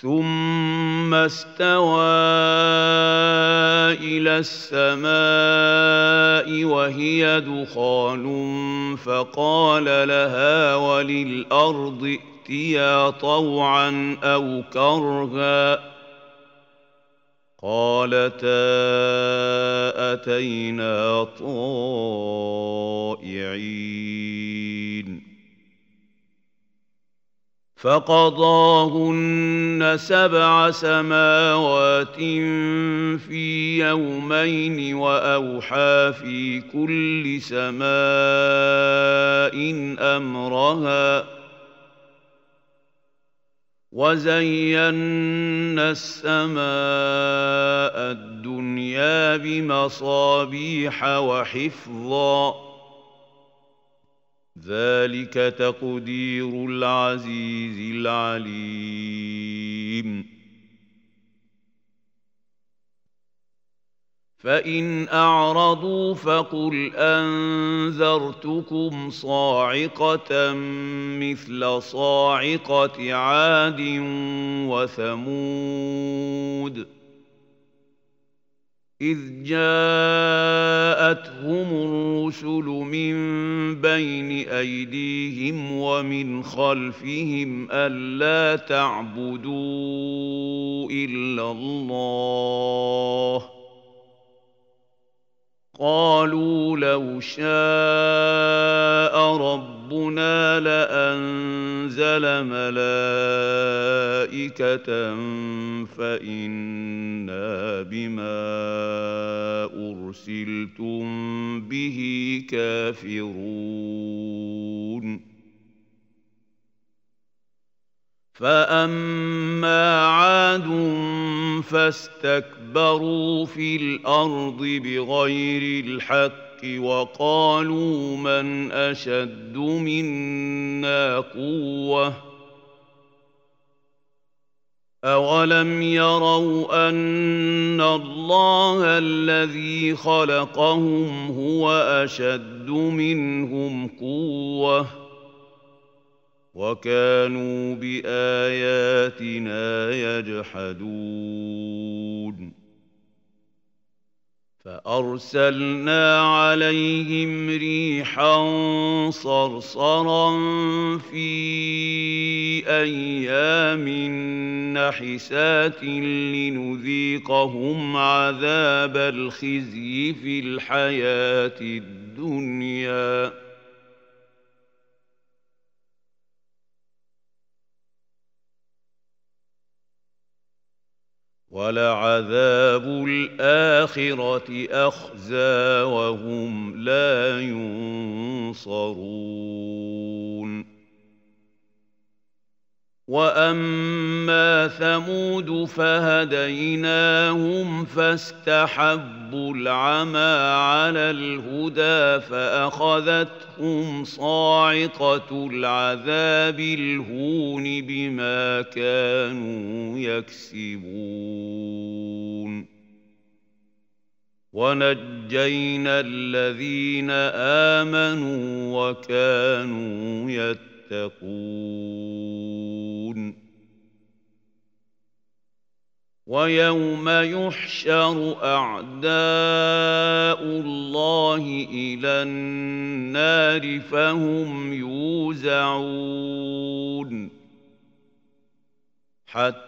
ثم استوى إلى السماء وهي دخان فقال لها وللارض ائتيا طوعا أو كرها قالتا اتينا طائعين فقضاهن سبع سماوات في يومين وأوحى في كل سماء أمرها وزينا السماء الدنيا بمصابيح وحفظا ذلك تقدير العزيز العليم. فإن أعرضوا فقل أنذرتكم صاعقة مثل صاعقة عاد وثمود. إذ جاءتهم الرسل من بين أيديهم ومن خلفهم ألا تعبدوا إلا الله. قالوا لو شاء ربنا لأنزل ملائكة فإنا بما أرسلتم به كافرون. فأما عاد فاستكبروا في الأرض بغير الحق وقالوا من اشد منا قوه أولم يروا أن الله الذي خلقهم هو أشد منهم قوة وكانوا بآياتنا يجحدون فأرسلنا عليهم ريحا صرصرا في أيام نحسات لنذيقهم عذاب الخزي في الحياة الدنيا. ولعذاب الآخرة أخزى وهم لا ينصرون. وأما ثمود فهديناهم فاستحبوا العمى على الهدى فاخذتهم صاعقه العذاب الهون بما كانوا يكسبون ونجينا الذين امنوا وكانوا يتقون ويوم يحشر أعداء الله إلى النار فهم يوزعون. حتى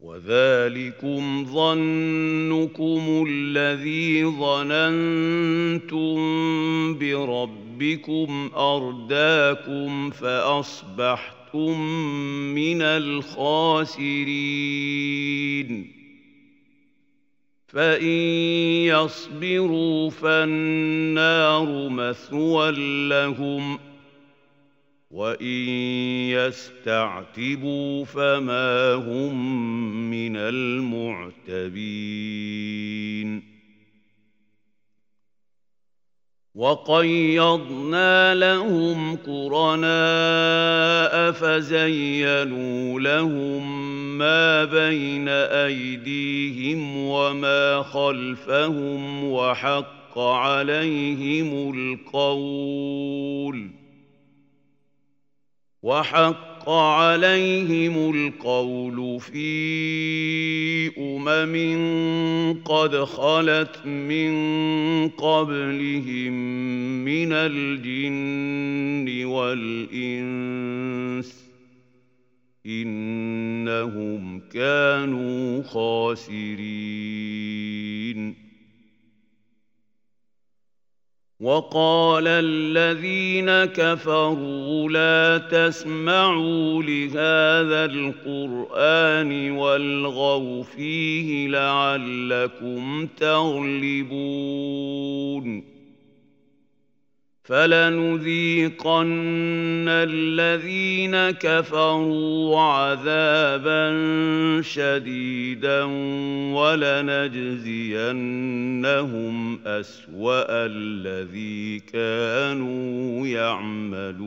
وذلكم ظنكم الذي ظننتم بربكم أرداكم فأصبحتم من الخاسرين فإن يصبروا فالنار مثوى لهم وان يستعتبوا فما هم من المعتبين وقيضنا لهم قرناء فزينوا لهم ما بين ايديهم وما خلفهم وحق عليهم القول وحق عليهم القول في أمم قد خلت من قبلهم من الجن والإنس إنهم كانوا خاسرين. وقال الذين كفروا لا تسمعوا لهذا القرآن والغوا فيه لعلكم تغلبون. فلنذيقن الذين كفروا عذابا شديدا ولنجزينهم أسوأ الذي كانوا يعملون.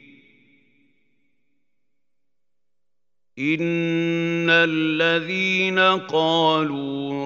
ان الذين قالوا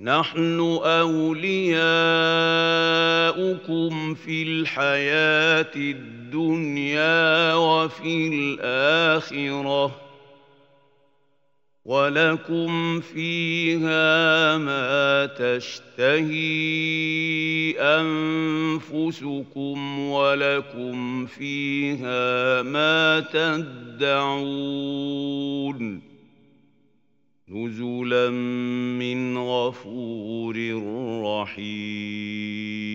نحن أولياؤكم في الحياة الدنيا وفي الآخرة ولكم فيها ما تشتهي أنفسكم ولكم فيها ما تدعون نزلا من غفور رحيم.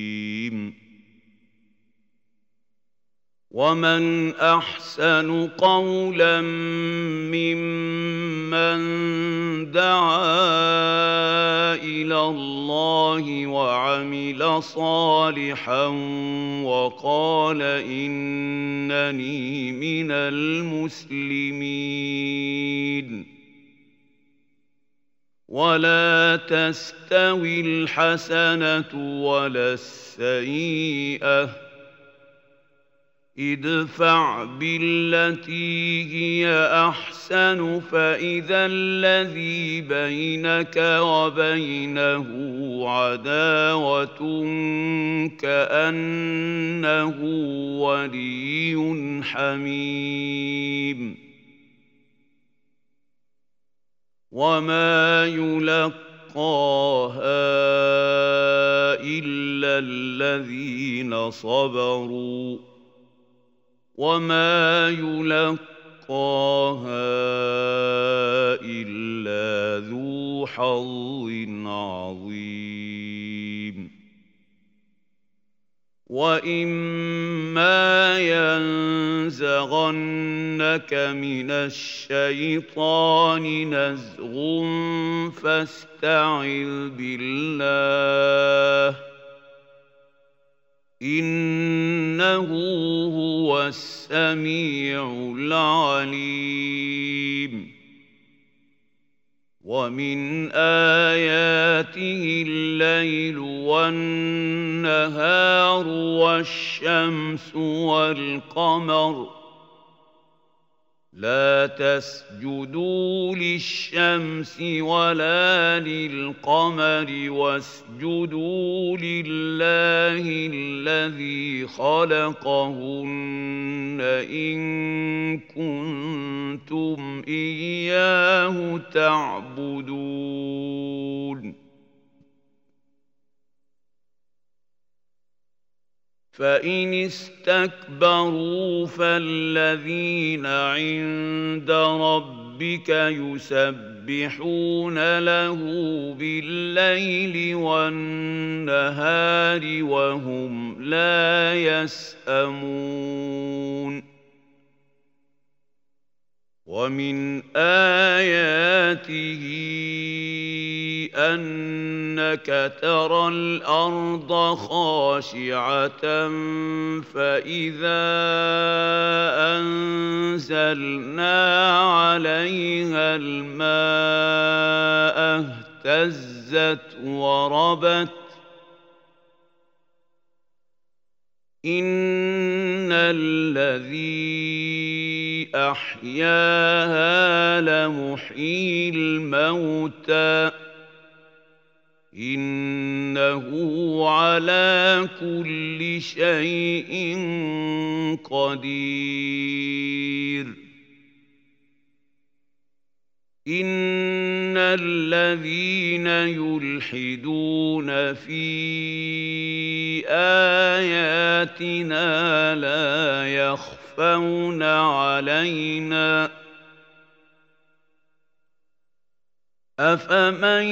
ومن أحسن قولا ممن دعا إلى الله وعمل صالحا وقال إنني من المسلمين. ولا تستوي الحسنة ولا السيئة. ادفع بالتي هي أحسن فإذا الذي بينك وبينه عداوة كأنه ولي حميم. وما يلقاها الا الذين صبروا وما يلقاها الا ذو حظ عظيم واما ينزغنك من الشيطان نزغ فاستعذ بالله انه هو السميع العليم ومن اياته الليل والنهار والشمس والقمر لا تسجدوا للشمس ولا للقمر واسجدوا لله الذي خلقهن إن كنتم إياه تعبدون. فإن استكبروا فالذين عند ربك يسبحون له بالليل والنهار وهم لا يسأمون ومن آياته أنك ترى الأرض خاشعة فإذا أنزلنا عليها الماء اهتزت وربت إن الذي أحياها لمحيي الموتى. إنه على كل شيء قدير. إن الذين يلحدون في آياتنا لا يخفون علينا ۖ أفمن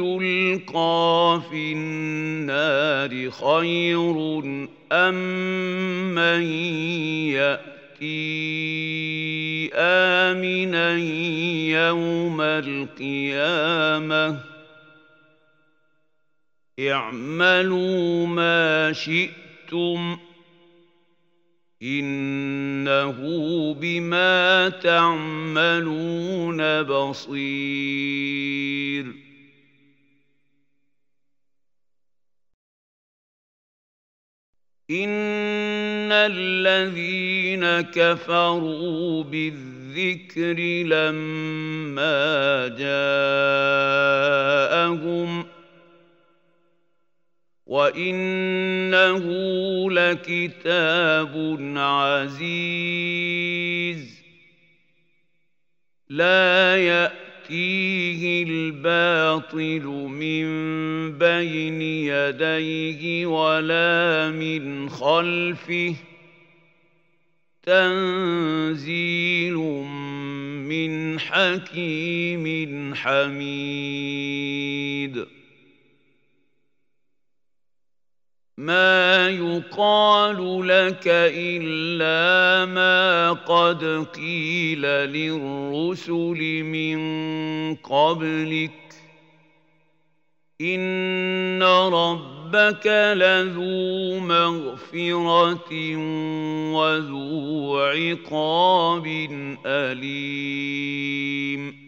يلقى في النار خير أم من يأتي آمنا يوم القيامة اعملوا ما شئتم إنه بما تعملون بصير إن الذين كفروا بالذكر لما جاءهم وانه لكتاب عزيز لا ياتيه الباطل من بين يديه ولا من خلفه تنزيل من حكيم حميد ما يقال لك الا ما قد قيل للرسل من قبلك ان ربك لذو مغفره وذو عقاب اليم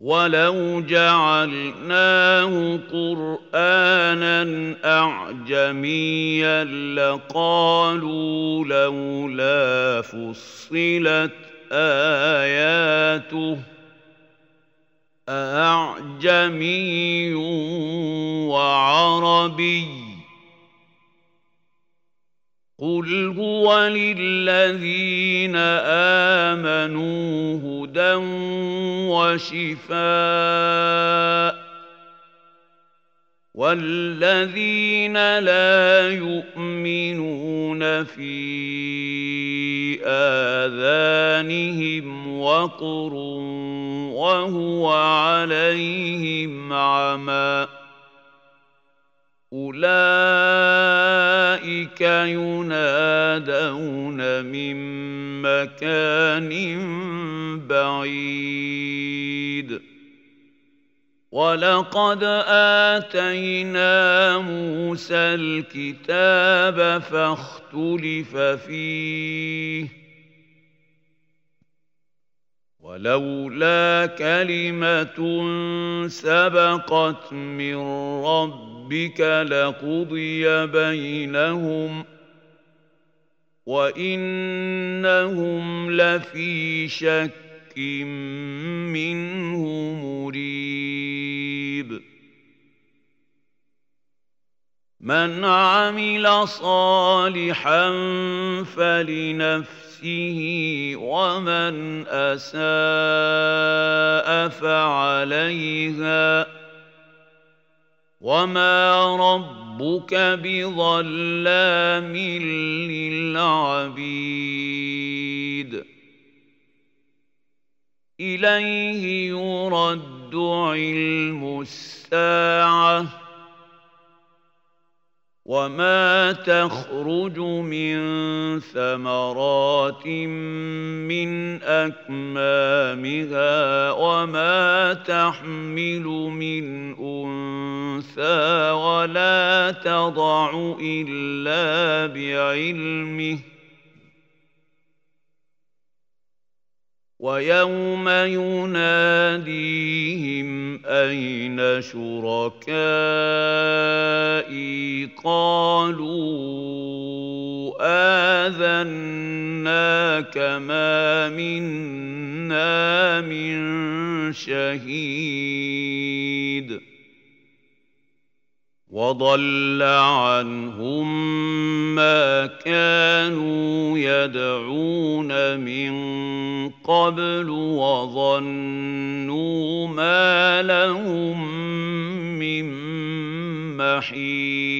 ولو جعلناه قرانا اعجميا لقالوا لولا فصلت اياته اعجمي وعربي قل هو للذين امنوا هدى وشفاء والذين لا يؤمنون في آذانهم وقر وهو عليهم عمى أولئك ينادون من مكان بعيد. ولقد آتينا موسى الكتاب فاختلف فيه. ولولا كلمة سبقت من ربك لقضي بينهم وإنهم لفي شك منه مريب. من عمل صالحا فلنفسه نفسه ومن أساء فعليها وما ربك بظلام للعبيد إليه يرد علم الساعة وما تخرج من ثمرات من اكمامها وما تحمل من انثى ولا تضع الا بعلمه ويوم يناديهم أين شركائي؟ قالوا آذناك ما منا من شهيد. وضل عنهم ما كانوا يدعون من قبل وظنوا ما لهم من محيص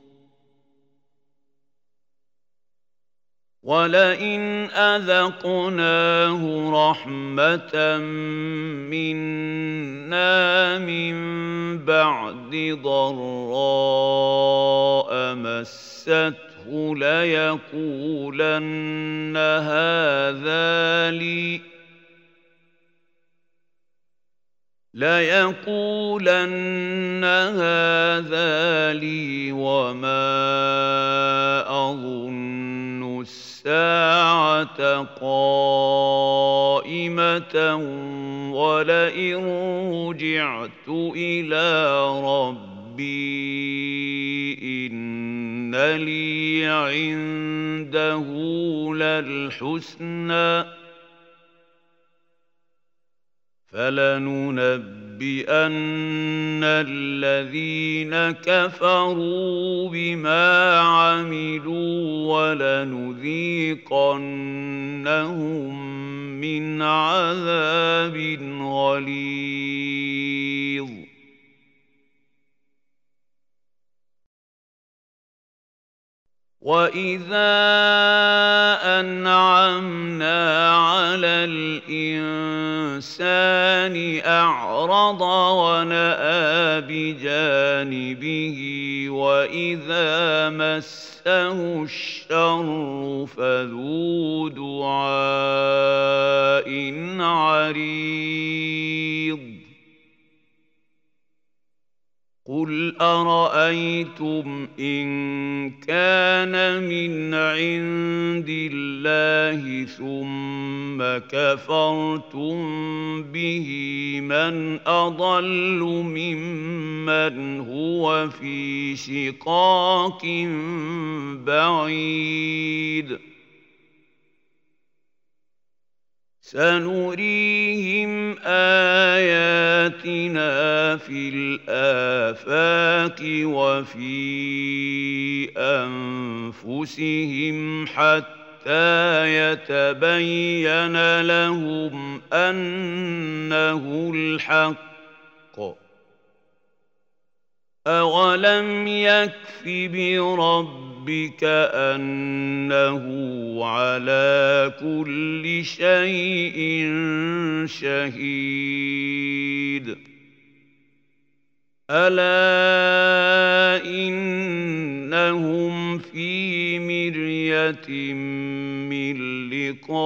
ولئن اذقناه رحمه منا من بعد ضراء مسته ليقولن هذا لي ليقولن هذا لي وما اظن الساعة قائمة ولئن رجعت إلى ربي إن لي عنده للحسنى فلننبئن الذين كفروا بما عملوا ولنذيقنهم من عذاب غليظ. واذا انعمنا على الانسان اعرض وناى بجانبه واذا مسه الشر فذو دعاء عريض قل ارايتم ان كان من عند الله ثم كفرتم به من اضل ممن هو في شقاق بعيد سنريهم آياتنا في الآفاق وفي أنفسهم حتى يتبين لهم أنه الحق. اولم يكف برب ربك انه على كل شيء شهيد الا انهم في مريه من لقاء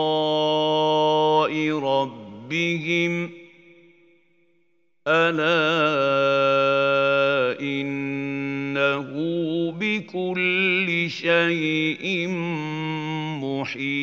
ربهم الا انه بكل شيء محيط